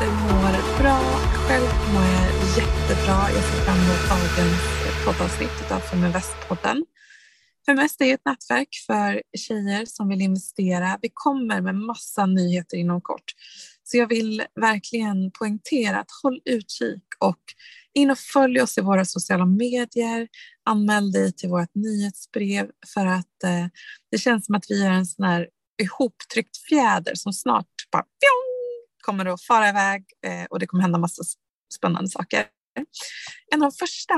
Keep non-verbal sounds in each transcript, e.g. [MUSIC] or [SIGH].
inte mår bra. Själv mår jag jättebra. Jag ser fram emot dagens poddavsnitt av Feminvest-podden. Feminvest är ett nätverk för tjejer som vill investera. Vi kommer med massa nyheter inom kort. Så jag vill verkligen poängtera att håll utkik och in och följ oss i våra sociala medier. Anmäl dig till vårt nyhetsbrev för att eh, det känns som att vi är en sån här ihoptryckt fjäder som snart bara pjong, kommer att fara iväg eh, och det kommer hända massa spännande saker. En av de första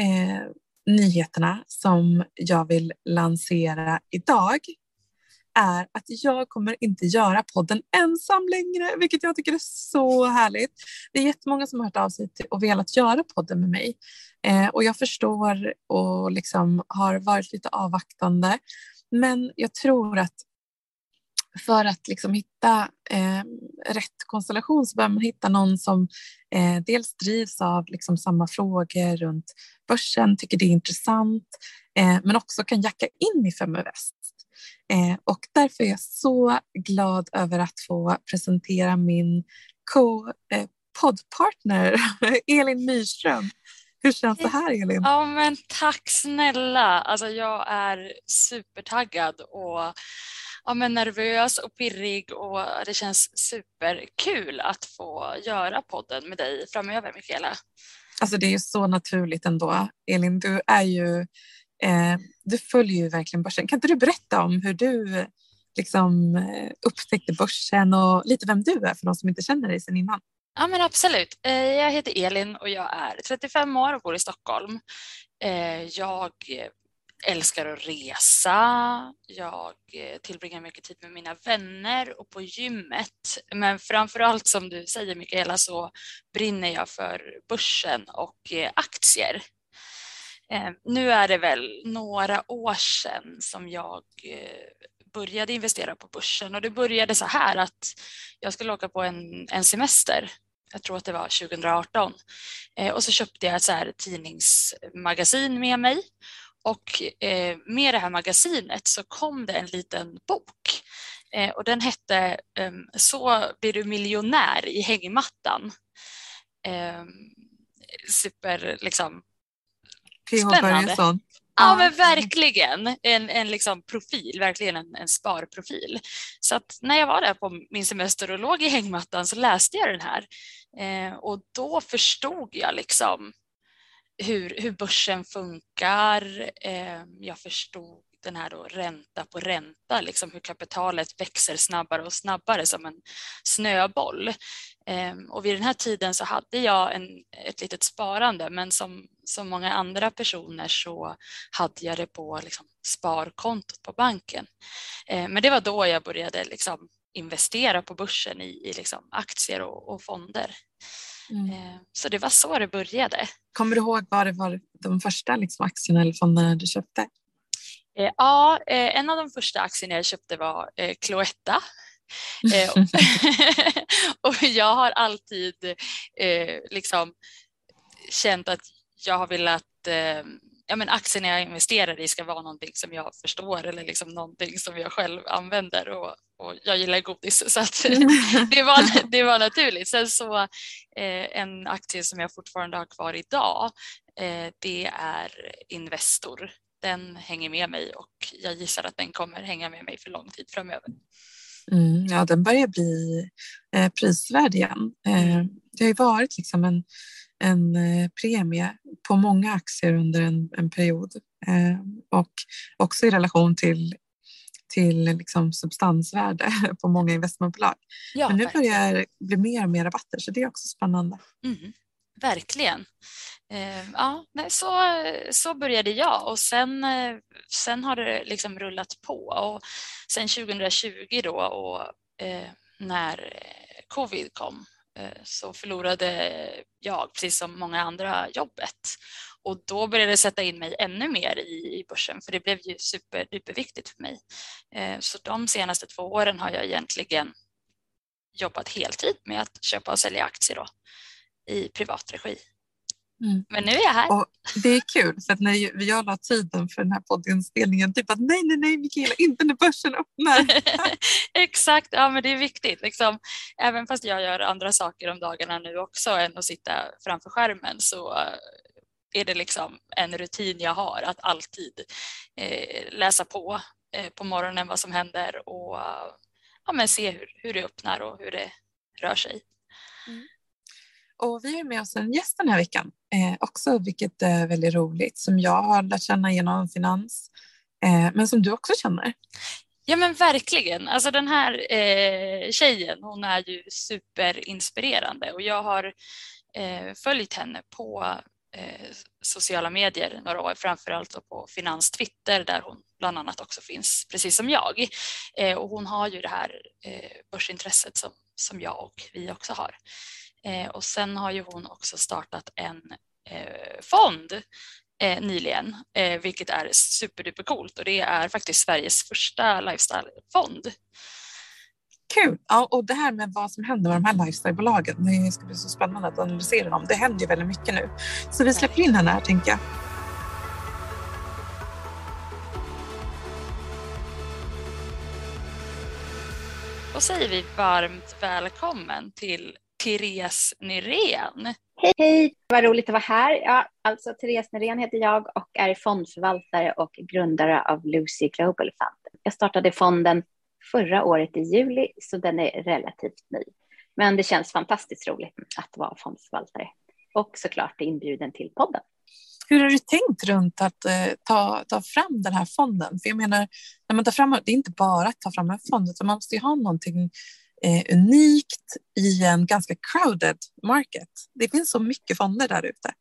eh, nyheterna som jag vill lansera idag är att jag kommer inte göra podden ensam längre, vilket jag tycker är så härligt. Det är jättemånga som har hört av sig och velat göra podden med mig eh, och jag förstår och liksom har varit lite avvaktande. Men jag tror att för att liksom hitta eh, rätt konstellation så behöver man hitta någon som eh, dels drivs av liksom samma frågor runt börsen, tycker det är intressant, eh, men också kan jacka in i Feminvest. Eh, och därför är jag så glad över att få presentera min co-poddpartner eh, [LAUGHS] Elin Myrström. Hur känns det här Elin? Ja, men tack snälla. Alltså, jag är supertaggad och ja, men nervös och pirrig och det känns superkul att få göra podden med dig framöver, Mikaela. Alltså det är ju så naturligt ändå. Elin, du är ju, eh, du följer ju verkligen börsen. Kan inte du berätta om hur du liksom eh, upptäckte börsen och lite vem du är för de som inte känner dig sedan innan? Ja men absolut. Eh, jag heter Elin och jag är 35 år och bor i Stockholm. Eh, jag älskar att resa, jag eh, tillbringar mycket tid med mina vänner och på gymmet. Men framför allt som du säger Mikaela så brinner jag för börsen och eh, aktier. Eh, nu är det väl några år sedan som jag började investera på börsen och det började så här att jag skulle åka på en, en semester jag tror att det var 2018. och så köpte jag ett så här tidningsmagasin med mig och eh, med det här magasinet så kom det en liten bok eh, och den hette eh, Så blir du miljonär i hängmattan. Ehm, super liksom spännande. Ja men verkligen en, en liksom profil, verkligen en, en sparprofil. Så att när jag var där på min semester och låg i hängmattan så läste jag den här eh, och då förstod jag liksom hur, hur börsen funkar. Eh, jag förstod den här då ränta på ränta, liksom hur kapitalet växer snabbare och snabbare som en snöboll. Eh, och vid den här tiden så hade jag en, ett litet sparande men som, som många andra personer så hade jag det på liksom, sparkontot på banken. Eh, men det var då jag började liksom, investera på börsen i, i liksom, aktier och, och fonder. Mm. Eh, så det var så det började. Kommer du ihåg vad det var de första liksom, aktierna eller fonderna du köpte? Eh, ja, eh, en av de första aktierna jag köpte var Cloetta. [LAUGHS] [LAUGHS] och jag har alltid liksom känt att jag har velat ja, men aktierna jag investerar i ska vara någonting som jag förstår eller liksom någonting som jag själv använder och, och jag gillar godis så att [LAUGHS] det, var, det var naturligt. Sen så eh, en aktie som jag fortfarande har kvar idag eh, det är Investor. Den hänger med mig och jag gissar att den kommer hänga med mig för lång tid framöver. Mm, ja, den börjar bli eh, prisvärd igen. Eh, det har ju varit liksom en en eh, premie på många aktier under en, en period eh, och också i relation till till liksom substansvärde [LAUGHS] på många investmentbolag. Ja, Men nu verkligen. börjar det bli mer och mer rabatter så det är också spännande. Mm, verkligen. Eh, ja, så, så började jag och sen, eh, sen har det liksom rullat på och sen 2020 då och eh, när covid kom Eh, så förlorade jag, precis som många andra, jobbet. Och då började jag sätta in mig ännu mer i börsen för det blev ju super, superviktigt för mig. Eh, så de senaste två åren har jag egentligen jobbat heltid med att köpa och sälja aktier då, i privat regi. Mm. Men nu är jag här. Och det är kul för att när jag la tiden för den här poddinspelningen, typ att nej, nej, nej Mikaela, inte när börsen öppnar. [LAUGHS] Exakt, ja men det är viktigt. Liksom, även fast jag gör andra saker om dagarna nu också än att sitta framför skärmen så är det liksom en rutin jag har att alltid eh, läsa på eh, på morgonen vad som händer och ja, men se hur, hur det öppnar och hur det rör sig. Mm. Och vi har med oss en gäst den här veckan eh, också, vilket är väldigt roligt, som jag har lärt känna genom finans, eh, men som du också känner. Ja men verkligen. Alltså den här eh, tjejen, hon är ju superinspirerande och jag har eh, följt henne på eh, sociala medier några år, framförallt på Finans Twitter där hon bland annat också finns, precis som jag. Eh, och hon har ju det här eh, börsintresset som, som jag och vi också har. Eh, och sen har ju hon också startat en eh, fond eh, nyligen, vilket är superduper coolt och det är faktiskt Sveriges första lifestyle-fond. Kul! Ja, och det här med vad som händer med de här lifestyle-bolagen, det ska bli så spännande att analysera dem. Det händer ju väldigt mycket nu. Så vi släpper in henne här, tänker jag. Då säger vi varmt välkommen till Therese Nyrén. Hej, hej, vad roligt att vara här. Ja, alltså Therese Nyrén heter jag och är fondförvaltare och grundare av Lucy Global Fund. Jag startade fonden förra året i juli, så den är relativt ny. Men det känns fantastiskt roligt att vara fondförvaltare och såklart inbjuden till podden. Hur har du tänkt runt att eh, ta, ta fram den här fonden? För jag menar, när man tar fram, det är inte bara att ta fram en fond, utan man måste ju ha någonting eh, unikt i en ganska crowded market. Det finns så mycket fonder där ute.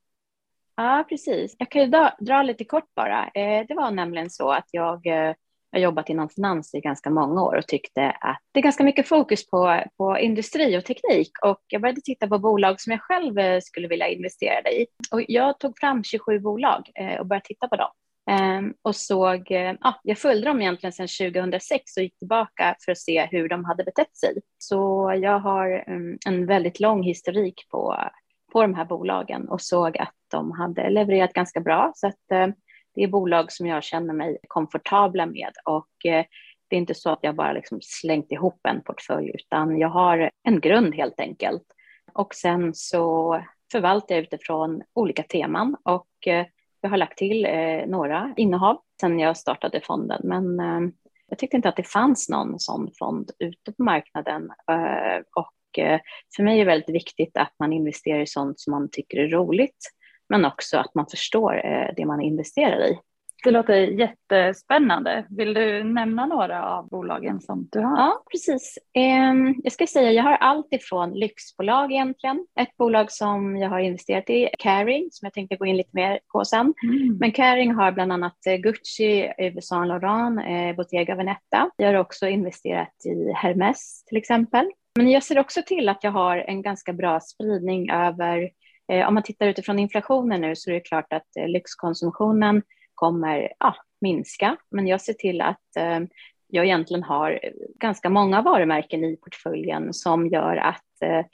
Ja, precis. Jag kan ju dra, dra lite kort bara. Eh, det var nämligen så att jag eh, har jobbat inom finans i ganska många år och tyckte att det är ganska mycket fokus på, på industri och teknik och jag började titta på bolag som jag själv eh, skulle vilja investera i. Och jag tog fram 27 bolag eh, och började titta på dem. Ehm, och såg, eh, ja, jag följde dem egentligen sedan 2006 och gick tillbaka för att se hur de hade betett sig. Så jag har mm, en väldigt lång historik på, på de här bolagen och såg att de hade levererat ganska bra. Så att, eh, det är bolag som jag känner mig komfortabla med och eh, det är inte så att jag bara liksom slängt ihop en portfölj utan jag har en grund helt enkelt. Och sen så förvaltar jag utifrån olika teman och jag har lagt till eh, några innehav sedan jag startade fonden, men eh, jag tyckte inte att det fanns någon sån fond ute på marknaden. Eh, och eh, för mig är det väldigt viktigt att man investerar i sånt som man tycker är roligt, men också att man förstår eh, det man investerar i. Det låter jättespännande. Vill du nämna några av bolagen som du har? Ja, precis. Ehm, jag ska säga, jag har allt ifrån lyxbolag egentligen. Ett bolag som jag har investerat i, Caring, som jag tänkte gå in lite mer på sen. Mm. Men Caring har bland annat eh, Gucci, Yves Saint Laurent, eh, Bottega Veneta. Jag har också investerat i Hermes till exempel. Men jag ser också till att jag har en ganska bra spridning över eh, om man tittar utifrån inflationen nu så är det klart att lyxkonsumtionen kommer ja, minska. Men jag ser till att eh, jag egentligen har ganska många varumärken i portföljen som gör att eh,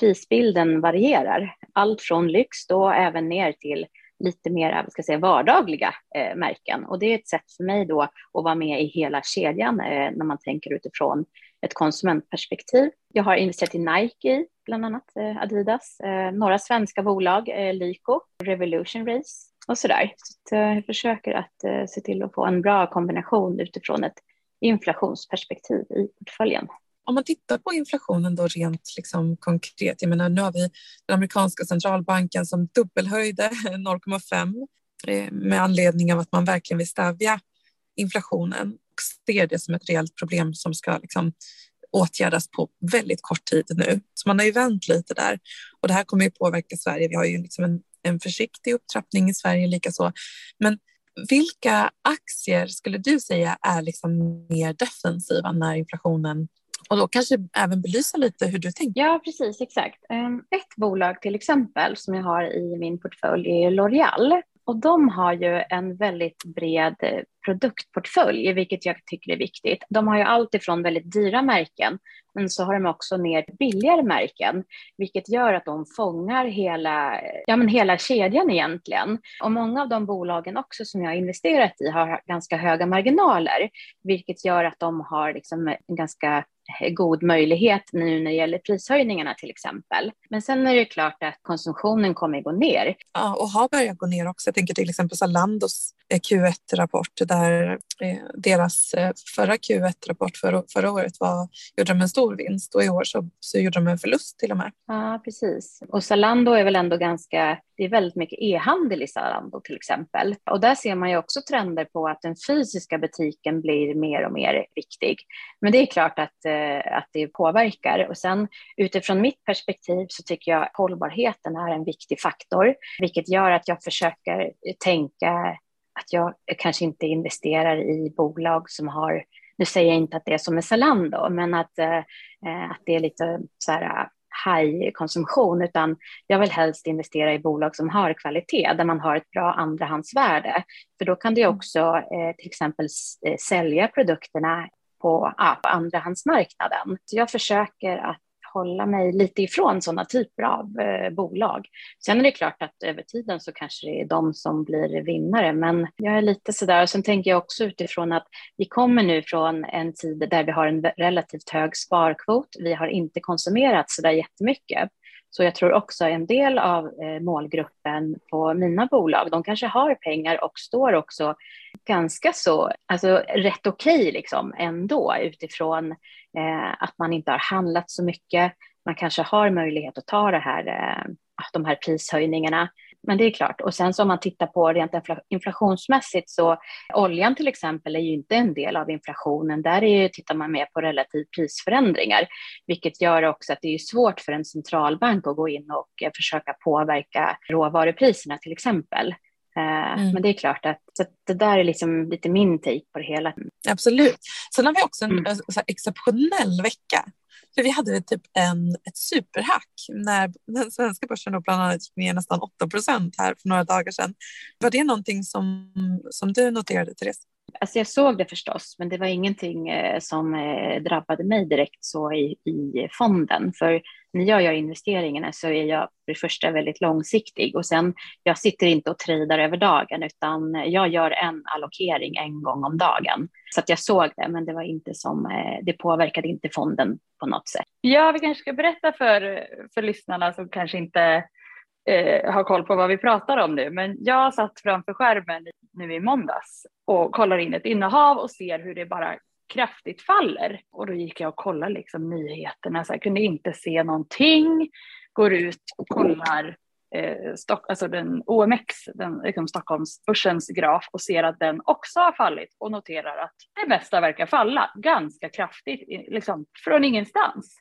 prisbilden varierar. Allt från lyx då även ner till lite mer ska säga, vardagliga eh, märken. Och det är ett sätt för mig då att vara med i hela kedjan eh, när man tänker utifrån ett konsumentperspektiv. Jag har investerat i Nike, bland annat eh, Adidas, eh, några svenska bolag, eh, Lyko, Revolution Race och så där. Så eh, jag försöker att eh, se till att få en bra kombination utifrån ett inflationsperspektiv i portföljen. Om man tittar på inflationen då rent liksom konkret, jag menar nu har vi den amerikanska centralbanken som dubbelhöjde [LAUGHS] 0,5 eh, med anledning av att man verkligen vill stävja inflationen och ser det som ett reellt problem som ska liksom åtgärdas på väldigt kort tid nu. Så man har ju vänt lite där och det här kommer ju påverka Sverige. Vi har ju liksom en en försiktig upptrappning i Sverige likaså. Men vilka aktier skulle du säga är liksom mer defensiva när inflationen och då kanske även belysa lite hur du tänker. Ja, precis, exakt. Ehm, ett bolag till exempel som jag har i min portfölj är L'Oreal. Och de har ju en väldigt bred eh, produktportfölj, vilket jag tycker är viktigt. De har ju allt ifrån väldigt dyra märken, men så har de också mer billigare märken, vilket gör att de fångar hela, eh, ja, men hela kedjan egentligen. Och många av de bolagen också som jag har investerat i har ganska höga marginaler, vilket gör att de har liksom en ganska god möjlighet nu när det gäller prishöjningarna till exempel. Men sen är det klart att konsumtionen kommer att gå ner. Ja, och har börjat gå ner också. Jag tänker till exempel Zalandos eh, Q1-rapport där eh, deras eh, förra Q1-rapport förra, förra året var, gjorde de en stor vinst och i år så, så gjorde de en förlust till och med. Ja, precis. Och Zalando är väl ändå ganska, det är väldigt mycket e-handel i Zalando till exempel. Och där ser man ju också trender på att den fysiska butiken blir mer och mer viktig. Men det är klart att Eh, att det påverkar. Och sen utifrån mitt perspektiv så tycker jag att hållbarheten är en viktig faktor, vilket gör att jag försöker tänka att jag kanske inte investerar i bolag som har, nu säger jag inte att det är som med Zalando, men att, eh, eh att det är lite så här high-konsumtion, utan jag vill helst investera i bolag som har kvalitet, där man har ett bra andrahandsvärde. För då kan du mm. också eh, till exempel sälja produkterna på, ja, på andrahandsmarknaden. Så jag försöker att hålla mig lite ifrån sådana typer av eh, bolag. Sen är det klart att över tiden så kanske det är de som blir vinnare, men jag är lite sådär. Och sen tänker jag också utifrån att vi kommer nu från en tid där vi har en relativt hög sparkvot. Vi har inte konsumerat sådär jättemycket. Så jag tror också en del av eh, målgruppen på mina bolag, de kanske har pengar och står också ganska så, alltså rätt okej okay liksom ändå utifrån Eh, att man inte har handlat så mycket. Man kanske har möjlighet att ta det här, eh, de här prishöjningarna. Men det är klart, och sen så om man tittar på rent inflationsmässigt så oljan till exempel är ju inte en del av inflationen. Där är ju, tittar man mer på relativ prisförändringar, vilket gör också att det är svårt för en centralbank att gå in och eh, försöka påverka råvarupriserna till exempel. Eh, mm. Men det är klart att det där är liksom lite min take på det hela. Absolut. Sen har vi också en mm. exceptionell vecka. För vi hade typ en, ett superhack när den svenska börsen då bland annat gick ner nästan 8 procent här för några dagar sedan. Var det någonting som, som du noterade, Therese? Alltså jag såg det förstås, men det var ingenting eh, som eh, drabbade mig direkt så i, i fonden. För när jag gör investeringarna så är jag för det första väldigt långsiktig och sen jag sitter inte och tradar över dagen utan jag gör en allokering en gång om dagen. Så att jag såg det, men det var inte som, eh, det påverkade inte fonden på något sätt. Ja, vi kanske ska berätta för, för lyssnarna som kanske inte eh, har koll på vad vi pratar om nu, men jag satt framför skärmen nu i måndags och kollar in ett innehav och ser hur det bara kraftigt faller. Och då gick jag och kollade liksom nyheterna, så jag kunde inte se någonting. Går ut och kollar eh, Stock, alltså den OMX, den, liksom Stockholmsbörsens graf och ser att den också har fallit och noterar att det mesta verkar falla ganska kraftigt, liksom från ingenstans.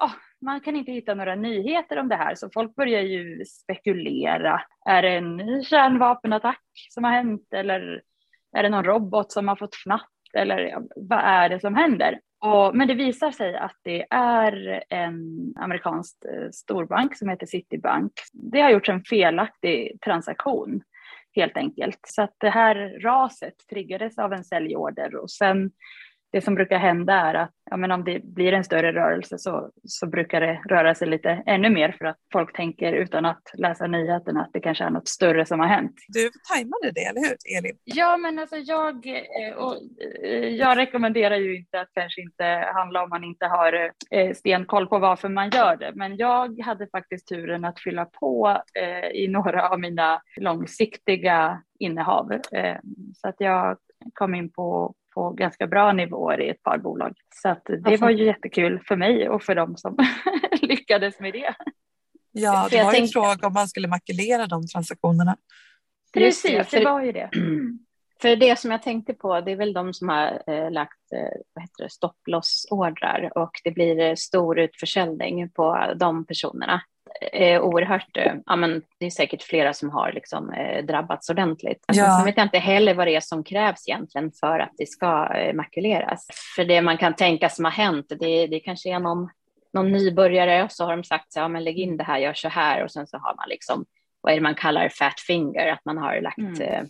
Oh, man kan inte hitta några nyheter om det här så folk börjar ju spekulera. Är det en ny kärnvapenattack som har hänt eller är det någon robot som har fått fnatt eller vad är det som händer? Och, men det visar sig att det är en amerikansk eh, storbank som heter Citibank. Det har gjorts en felaktig transaktion helt enkelt. Så att det här raset triggades av en säljorder och sen det som brukar hända är att ja, men om det blir en större rörelse så, så brukar det röra sig lite ännu mer för att folk tänker utan att läsa nyheterna att det kanske är något större som har hänt. Du tajmade det, eller hur Elin? Ja, men alltså jag, eh, och eh, jag rekommenderar ju inte att kanske inte handla om man inte har eh, stenkoll på varför man gör det. Men jag hade faktiskt turen att fylla på i några av mina långsiktiga innehav. Så att jag kom in på på ganska bra nivåer i ett par bolag. Så att det var ju jättekul för mig och för dem som [LAUGHS] lyckades med det. Ja, det var ju en fråga om man skulle makulera de transaktionerna. Precis, det var ju det. För det som jag tänkte på, det är väl de som har eh, lagt eh, stopplossordrar och det blir eh, stor utförsäljning på de personerna är oerhört, eh, ja men det är säkert flera som har liksom eh, drabbats ordentligt. Alltså, ja. Sen vet jag inte heller vad det är som krävs egentligen för att det ska eh, makuleras. För det man kan tänka som har hänt, det, det kanske är någon, någon nybörjare och så har de sagt så ja men lägg in det här, gör så här och sen så har man liksom vad är det man kallar fat finger, att man har lagt Mm.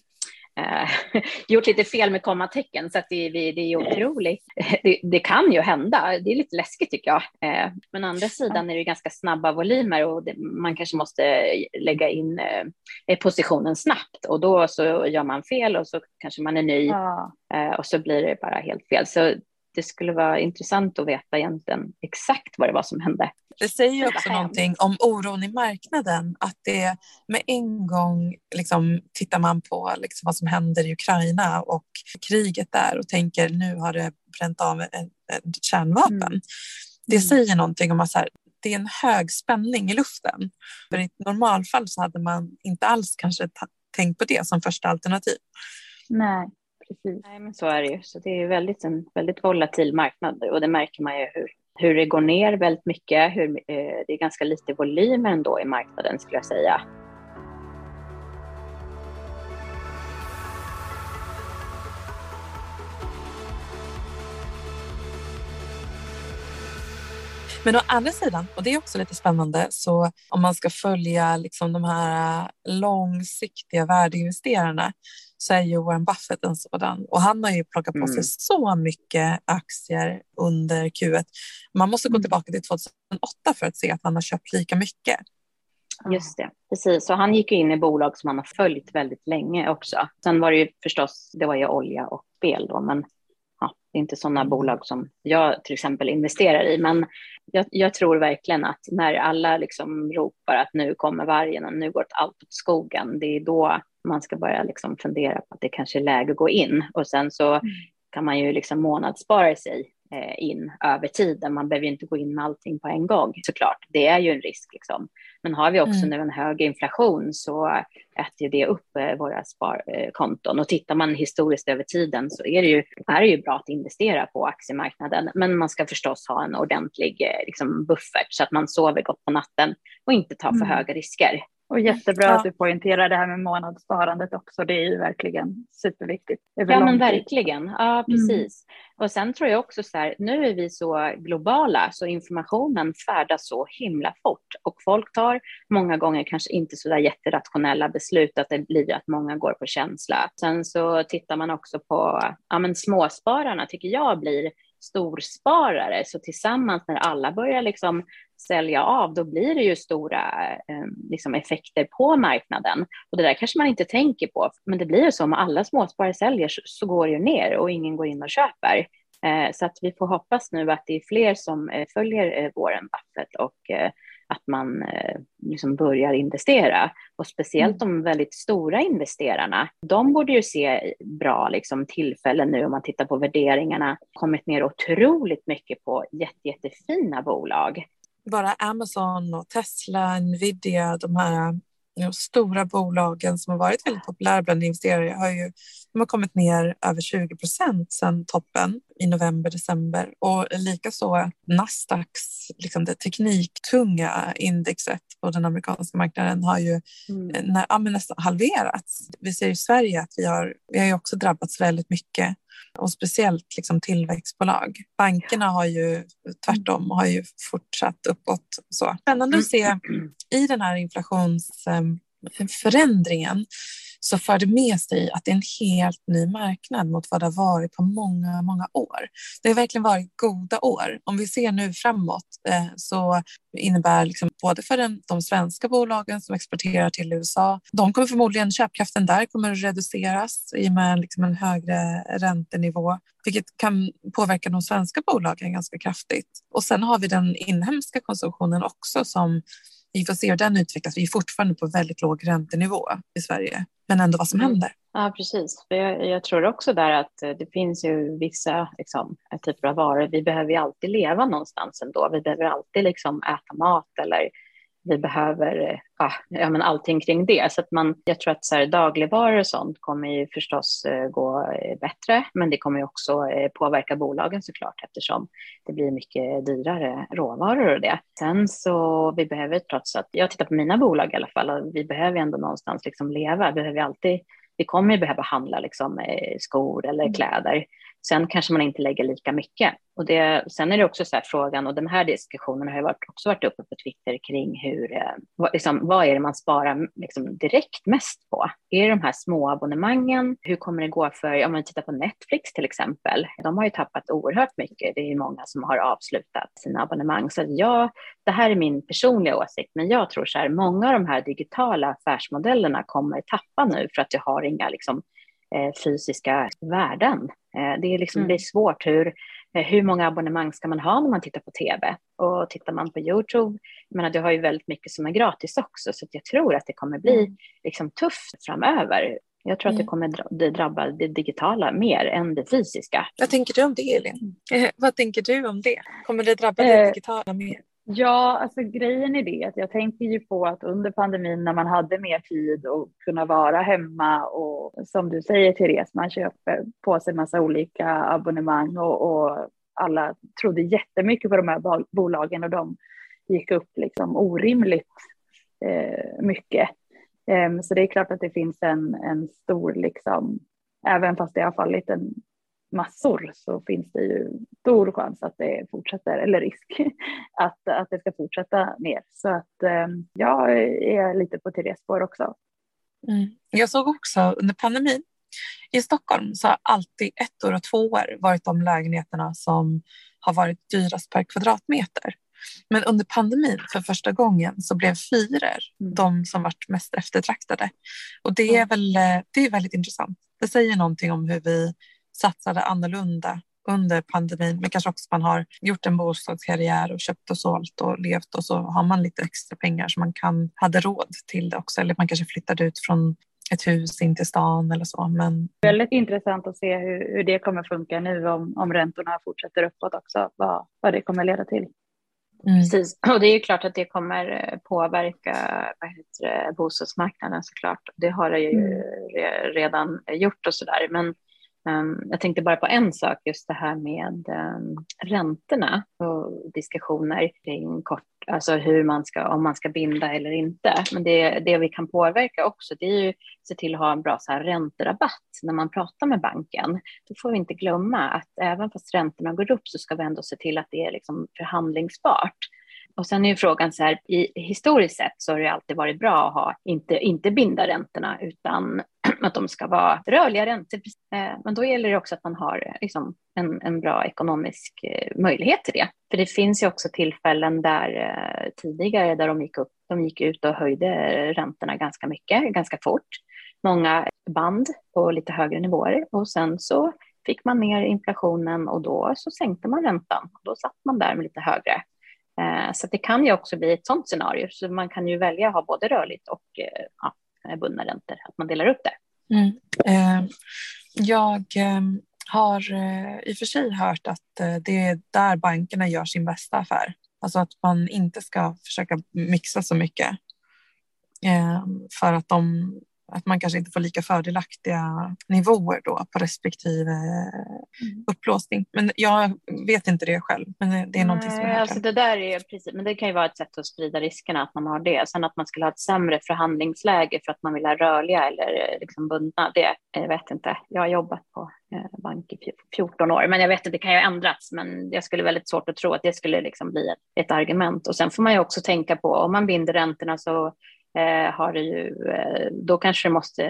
Eh, eh, [LAUGHS] gjort lite fel med kommatecken så att det, det, det är otroligt. [LAUGHS] Det, det kan ju hända, det är lite läskigt tycker jag. Eh, men å andra sidan är det ganska snabba volymer och det, man kanske måste lägga in eh, positionen snabbt och då så gör man fel och så kanske man är ny Ja. eh, och så blir det bara helt fel. Så det skulle vara intressant att veta egentligen exakt vad det var som hände. Det säger ju också någonting om oron i marknaden. Att det med en gång liksom, tittar man på liksom, vad som händer i Ukraina och kriget där och tänker nu har det bränt av en kärnvapen. Mm. Det Mm. säger någonting om att så här, det är en hög spänning i luften. För i ett normalfall så hade man inte alls kanske tänkt på det som första alternativ. Nej, precis. Nej, men så är det ju. Så det är ju väldigt, en väldigt volatil marknad och det märker man ju hur, hur det går ner väldigt mycket. Hur, eh, det är ganska lite volymer ändå i marknaden skulle jag säga. Men å andra sidan, och det är också lite spännande, så om man ska följa liksom de här långsiktiga värdeinvesterarna så är ju Warren Buffett en sådan. Och han har ju plockat på sig Mm. så mycket aktier under Q1. Man måste gå Mm. tillbaka till 2008 för att se att han har köpt lika mycket. Just det, precis. Så han gick in i bolag som han har följt väldigt länge också. Sen var det ju förstås, det var ju olja och spel då, men ja, det är inte sådana bolag som jag till exempel investerar i. Men jag, jag tror verkligen att när alla liksom ropar att nu kommer vargen och nu går allt åt skogen, det är då man ska börja liksom fundera på att det kanske är läge att gå in. Och sen så kan man ju liksom månadsspara sig eh, in över tiden. Man behöver ju inte gå in med allting på en gång såklart. Det är ju en risk liksom. Men har vi också Mm. nu en hög inflation så äter det upp eh, våra sparkonton. Och tittar man historiskt över tiden så är det ju, är det ju bra att investera på aktiemarknaden. Men man ska förstås ha en ordentlig eh, liksom, buffert så att man sover gott på natten och inte tar för Mm. höga risker. Och jättebra Ja. att du poängterar det här med månadssparandet också. Det är ju verkligen superviktigt. Ja, men tid. verkligen. Ja, precis. Och sen tror jag också så här, nu är vi så globala så informationen färdas så himla fort och folk tar många gånger kanske inte så där jätterationella beslut att det blir att många går på känsla. Sen så tittar man också på, ja men småspararna tycker jag blir storsparare, så tillsammans när alla börjar liksom sälja av, då blir det ju stora eh, liksom effekter på marknaden. Och det där kanske man inte tänker på, men det blir ju så om alla småsparare säljer så, så går det ju ner och ingen går in och köper. Eh, så att vi får hoppas nu att det är fler som eh, följer eh, Warren Buffett och eh, att man eh, liksom börjar investera. Och speciellt de väldigt stora investerarna, de borde ju se bra liksom, tillfällen nu om man tittar på värderingarna. kommit ner otroligt mycket på jätte, jättefina bolag. Bara Amazon och Tesla, Nvidia, de här de stora bolagen som har varit väldigt populära bland investerare har ju de har kommit ner över 20 procent sedan toppen i november, december och likaså Nasdaqs, liksom det tekniktunga indexet på den amerikanska marknaden har ju Mm. nä, ja, men nästan halverats. Vi ser i Sverige att vi har, vi har ju också drabbats väldigt mycket och speciellt liksom tillväxtbolag. Bankerna har ju tvärtom har ju fortsatt uppåt. Så. Spännande att se i den här inflationsförändringen eh, så för det med sig att det är en helt ny marknad mot vad det har varit på många, många år. Det har verkligen varit goda år. Om vi ser nu framåt eh, så innebär liksom både för den, de svenska bolagen som exporterar till USA, de kommer förmodligen, köpkraften där kommer att reduceras i och med liksom en högre räntenivå, vilket kan påverka de svenska bolagen ganska kraftigt. Och sen har vi den inhemska konsumtionen också som vi får se hur den utvecklas. Vi är fortfarande på väldigt låg räntenivå i Sverige, men ändå vad som Mm. händer. Ja, precis. Jag, jag tror också där att eh, det finns ju vissa liksom, typer av varor. Vi behöver ju alltid leva någonstans ändå. Vi behöver alltid liksom äta mat eller vi behöver eh, ja, ja, men allting kring det. Så att man, jag tror att så här, dagligvaror och sånt kommer ju förstås eh, gå eh, bättre, men det kommer ju också påverka bolagen såklart eftersom det blir mycket dyrare råvaror och det. Sen så vi behöver trots att, jag tittar på mina bolag i alla fall, och vi behöver ändå någonstans liksom leva. Vi behöver alltid vi kommer ju behöva handla liksom, skor eller Mm. kläder. Sen kanske man inte lägger lika mycket. Och det, sen är det också så här frågan, och den här diskussionen har ju varit, också varit uppe på Twitter kring hur, eh, vad, liksom, vad är det man sparar liksom, direkt mest på? Är det de här små abonnemangen? Hur kommer det gå för, om man tittar på Netflix till exempel, de har ju tappat oerhört mycket. Det är ju många som har avslutat sina abonnemang. Så ja, det här är min personliga åsikt, men jag tror så här, många av de här digitala affärsmodellerna kommer tappa nu för att jag har inga liksom, fysiska värden. Eh, det är, liksom, mm. det är svårt. Hur, eh, hur många abonnemang ska man ha när man tittar på tv? Och tittar man på Youtube, jag menar, du har ju väldigt mycket som är gratis också, så jag tror att det kommer bli mm. liksom, tufft framöver. Jag tror mm. att det mm. kommer drabba det digitala mer än det fysiska. Vad tänker du om det, Elin? Eh, vad tänker du om det? Kommer det drabba det digitala mer? Ja, alltså grejen är det att jag tänker ju på att under pandemin när man hade mer tid och kunna vara hemma och som du säger Therese, man köper på sig massa olika abonnemang och, och alla trodde jättemycket på de här bolagen och de gick upp liksom orimligt eh, mycket. Eh, så det är klart att det finns en, en stor, liksom, även fast det har fallit en massor så finns det ju stor chans att det fortsätter, eller risk [LAUGHS] att, att det ska fortsätta ner. Så att eh, jag är lite på Therese spår också. Mm. Jag såg också under pandemin i Stockholm så har alltid ettor och tvåor varit de lägenheterna som har varit dyrast per kvadratmeter. Men under pandemin för första gången så blev fyror mm. de som varit mest eftertraktade. Och det är väl eh, det är väldigt intressant. Det säger någonting om hur vi satsade annorlunda under pandemin, men kanske också man har gjort en bostadskarriär och köpt och sålt och levt och så har man lite extra pengar så man kan hade råd till det också. Eller man kanske flyttade ut från ett hus in till stan eller så. Men... Väldigt intressant att se hur, hur det kommer funka nu om, om räntorna fortsätter uppåt också, vad, vad det kommer leda till. Mm. Precis, och det är ju klart att det kommer eh, påverka vad heter det, bostadsmarknaden såklart. Det har det ju mm. redan gjort och så där. Men Ehm, jag tänkte bara på en sak, just det här med um, räntorna och diskussioner kring kort, alltså hur man ska, om man ska binda eller inte. Men det, det vi kan påverka också, det är ju att se till att ha en bra så här, ränterabatt när man pratar med banken. Då får vi inte glömma att även fast räntorna går upp så ska vi ändå se till att det är liksom förhandlingsbart. Och sen är ju frågan så här, i, historiskt sett så har det alltid varit bra att ha, inte, inte binda räntorna utan [CLEARS THROAT] att de ska vara rörliga räntor. Eh, men då gäller det också att man har liksom, en, en bra ekonomisk eh, möjlighet till det. För det finns ju också tillfällen där eh, tidigare där de gick, upp, de gick ut och höjde räntorna ganska mycket, ganska fort. Många band på lite högre nivåer och sen så fick man ner inflationen och då så sänkte man räntan. Då satt man där med lite högre. Eh, så det kan ju också bli ett sådant scenario. Så man kan ju välja att ha både rörligt och eh, ja, eh, bundna räntor, att man delar upp det. Mm. Jag ehm, har i och för sig hört att det är där bankerna gör sin bästa affär. Alltså att man inte ska försöka mixa så mycket. Ehm, för att de att man kanske inte får lika fördelaktiga nivåer då på respektive mm. upplåsning. Men jag vet inte det själv, men det är någonting som jag alltså Det där är precis, men det kan ju vara ett sätt att sprida riskerna att man har det. Sen att man skulle ha ett sämre förhandlingsläge för att man vill ha rörliga eller liksom bundna, det jag vet inte. Jag har jobbat på eh, bank i 14 år, men jag vet att det kan ju ändras. Men jag skulle väldigt svårt att tro att det skulle liksom bli ett, ett argument. Och sen får man ju också tänka på om man binder räntorna så Eh, har det ju, eh, då kanske det måste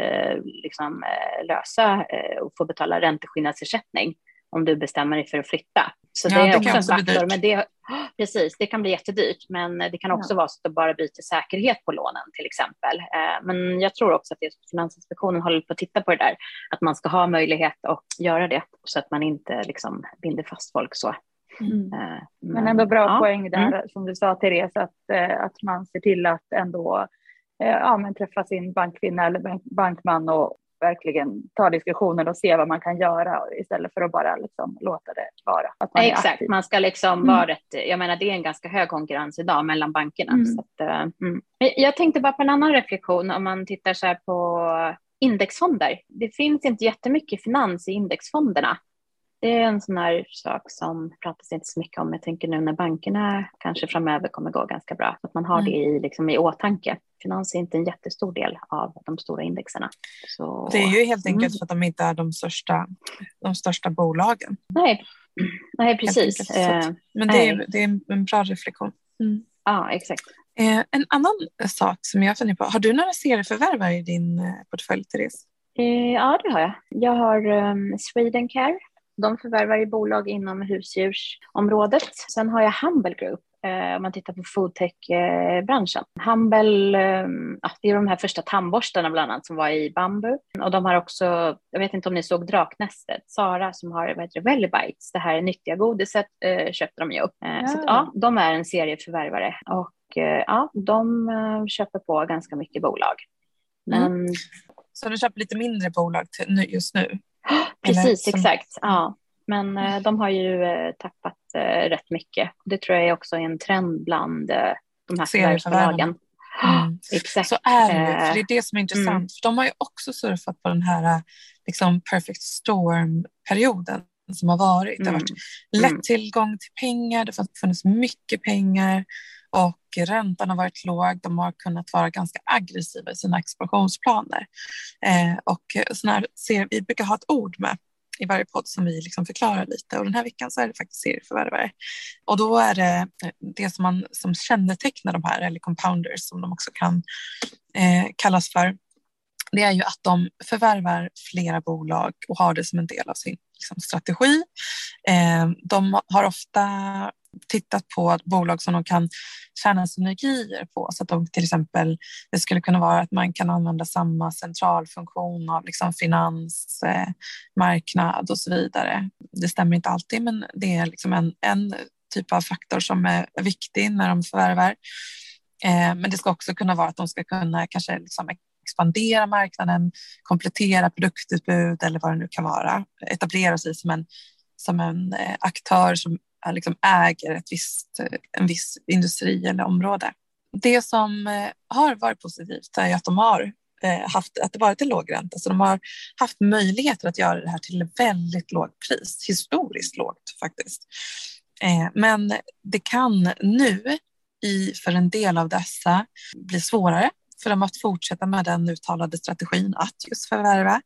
liksom, eh, lösa och få betala ränteskillnadsersättning om du bestämmer dig för att flytta. Så ja, det är det också en faktor. Men det, [GASPS] precis, det kan bli jättedyrt, men det kan också ja. vara så att du bara byter säkerhet på lånen till exempel. Men jag tror också att det, Finansinspektionen håller på att titta på det där, att man ska ha möjlighet att göra det så att man inte liksom binder fast folk så. Mm. Men, men ändå bra ja. poäng där, mm. som du sa Therese, att, att man ser till att ändå Eh, ja, men träffa sin bankkvinna eller bankman och verkligen ta diskussioner och se vad man kan göra istället för att bara liksom låta det vara. Att man Exakt, man ska liksom mm. vara rätt, jag menar det är en ganska hög konkurrens idag mellan bankerna. Mm. Så att, uh, mm. Jag tänkte bara på en annan reflektion om man tittar så här på indexfonder. Det finns inte jättemycket finans i indexfonderna. Det är en sån här sak som pratas inte så mycket om. Jag tänker nu när bankerna kanske framöver kommer gå ganska bra, att man har mm. det i, liksom, i åtanke. Finans är inte en jättestor del av de stora indexerna. Så, det är ju helt enkelt mm. för att de inte är de största, de största bolagen. Nej, Nej precis. Eh, men det är, det är en bra reflektion. Mm. Ja, exakt. Eh, en annan sak som jag funderar på, har du några serieförvärvare i din eh, portfölj, Therese? Eh, ja, det har jag. Jag har um, Swedencare. De förvärvar i bolag inom husdjursområdet. Sen har jag Humble Group om man tittar på foodtech-branschen. Humble, ja, det är de här första tandborstarna bland annat som var i bambu. Och de har också, jag vet inte om ni såg Draknästet, Sara som har vad heter det, Wellibites, det här nyttiga godiset köpte de ju upp. Ja. Så att, ja, de är en serieförvärvare och ja, de köper på ganska mycket bolag. Men mm. Så du köper lite mindre bolag just nu? Precis, som... exakt. Ja. Men eh, de har ju eh, tappat eh, rätt mycket. Det tror jag är också en trend bland de här förvärvsbolagen. Mm. [GASPS] Exakt. Så är det, för det är det som är intressant. Mm. För de har ju också surfat på den här liksom, perfect storm-perioden som har varit. Det har varit mm. lätt mm. tillgång till pengar, det har funnits mycket pengar och räntan har varit låg. De har kunnat vara ganska aggressiva i sina expansionsplaner. Eh, och såna ser, vi brukar ha ett ord med i varje podd som vi liksom förklarar lite och den här veckan så är det faktiskt serieförvärvare. Och då är det eh, det som, man, som kännetecknar de här, eller compounders som de också kan eh, kallas för, det är ju att de förvärvar flera bolag och har det som en del av sin liksom, strategi. Eh, de har ofta tittat på bolag som de kan tjäna synergier på så att de till exempel, det skulle kunna vara att man kan använda samma centralfunktion av liksom finans, eh, marknad och så vidare. Det stämmer inte alltid men det är liksom en, en typ av faktor som är viktig när de förvärvar. Eh, men det ska också kunna vara att de ska kunna kanske liksom expandera marknaden, komplettera produktutbud eller vad det nu kan vara, etablera sig som en, som en eh, aktör som Eh, liksom äger ett visst, eh, en viss industri eller område. Det som eh, har varit positivt är att de har haft att det varit en låg ränta, så de har haft möjligheter att göra det här till väldigt lågt pris, historiskt lågt faktiskt. Men det kan nu i, för en del av dessa bli svårare för dem att fortsätta med den uttalade strategin att just förvärva.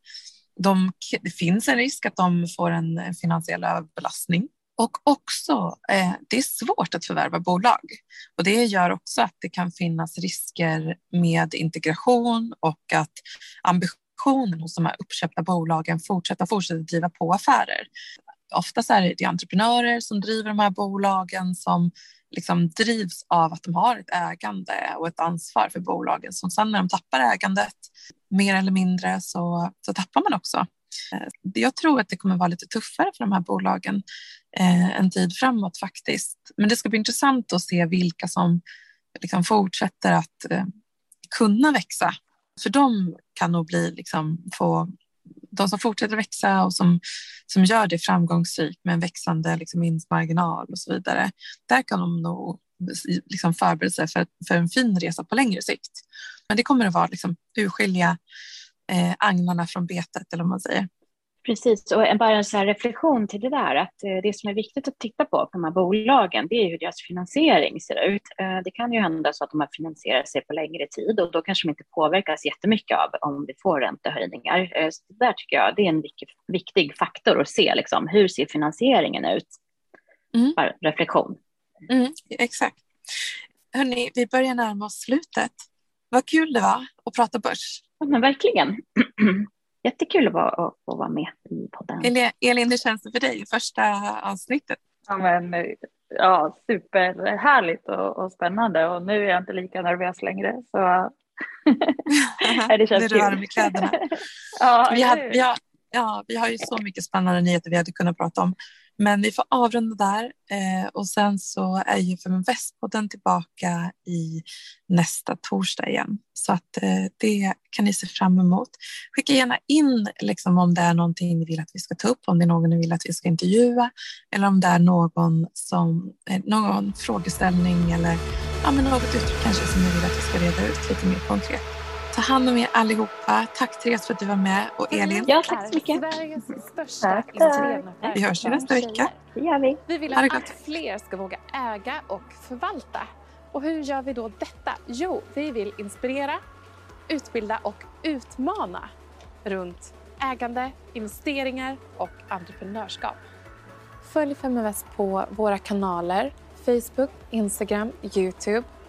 De, det finns en risk att de får en finansiell överbelastning och också, eh, det är svårt att förvärva bolag och det gör också att det kan finnas risker med integration och att ambitionen hos de här uppköpta bolagen fortsätta fortsätta driva på affärer. Oftast är det entreprenörer som driver de här bolagen som liksom drivs av att de har ett ägande och ett ansvar för bolagen. Så sen när de tappar ägandet mer eller mindre så, så tappar man också Eh, jag tror att det kommer vara lite tuffare för de här bolagen eh, en tid framåt faktiskt. Men det ska bli intressant att se vilka som liksom fortsätter att eh, kunna växa. För de kan nog bli liksom få de som fortsätter växa och som, som gör det framgångsrikt med en växande liksom, vinstmarginal och så vidare. Där kan de nog liksom förbereda sig för, för en fin resa på längre sikt. Men det kommer att vara liksom, urskilja eh, agnarna från betet eller vad man säger. Precis, och bara en sån reflektion till det där, att eh, det som är viktigt att titta på på de här bolagen, det är hur deras finansiering ser ut. Eh, det kan ju hända så att de har finansierat sig på längre tid och då kanske de inte påverkas jättemycket av om vi får räntehöjningar. Eh, så det där tycker jag det är en viktig faktor att se, liksom, hur ser finansieringen ut? Mm. Bara reflektion. Mm, exakt. Hörni, vi börjar närma oss slutet. Vad kul det var att prata börs. Ja, men verkligen. [CLEARS THROAT] Jättekul att, vara, att få vara med i podden. Elin, hur känns det för dig, första avsnittet? Ja, men, ja superhärligt och, och spännande och nu är jag inte lika nervös längre. Så [LAUGHS] [LAUGHS] det känns nu är du varm i kläderna. [LAUGHS] ja, vi, har, vi, har, ja, vi har ju så mycket spännande nyheter vi hade kunnat prata om. Men vi får avrunda där eh, och sen så är ju Feminvestpodden tillbaka i nästa torsdag igen. Så att eh, det kan ni se fram emot. Skicka gärna in liksom, om det är någonting ni vill att vi ska ta upp, om det är någon ni vill att vi ska intervjua eller om det är någon, som, eh, någon frågeställning eller ja, men något uttryck kanske som ni vill att vi ska reda ut lite mer konkret. Ta hand om er allihopa. Tack Therese för att du var med och Elin. Ja, tack så mycket. Sveriges största Tack, tack. investeringsnätverk Vi hörs ju nästa vecka. Det gör vi. Vi vill att fler ska våga äga och förvalta. Och hur gör vi då detta? Jo, vi vill inspirera, utbilda och utmana runt ägande, investeringar och entreprenörskap. Följ Feminvest på våra kanaler Facebook, Instagram, Youtube.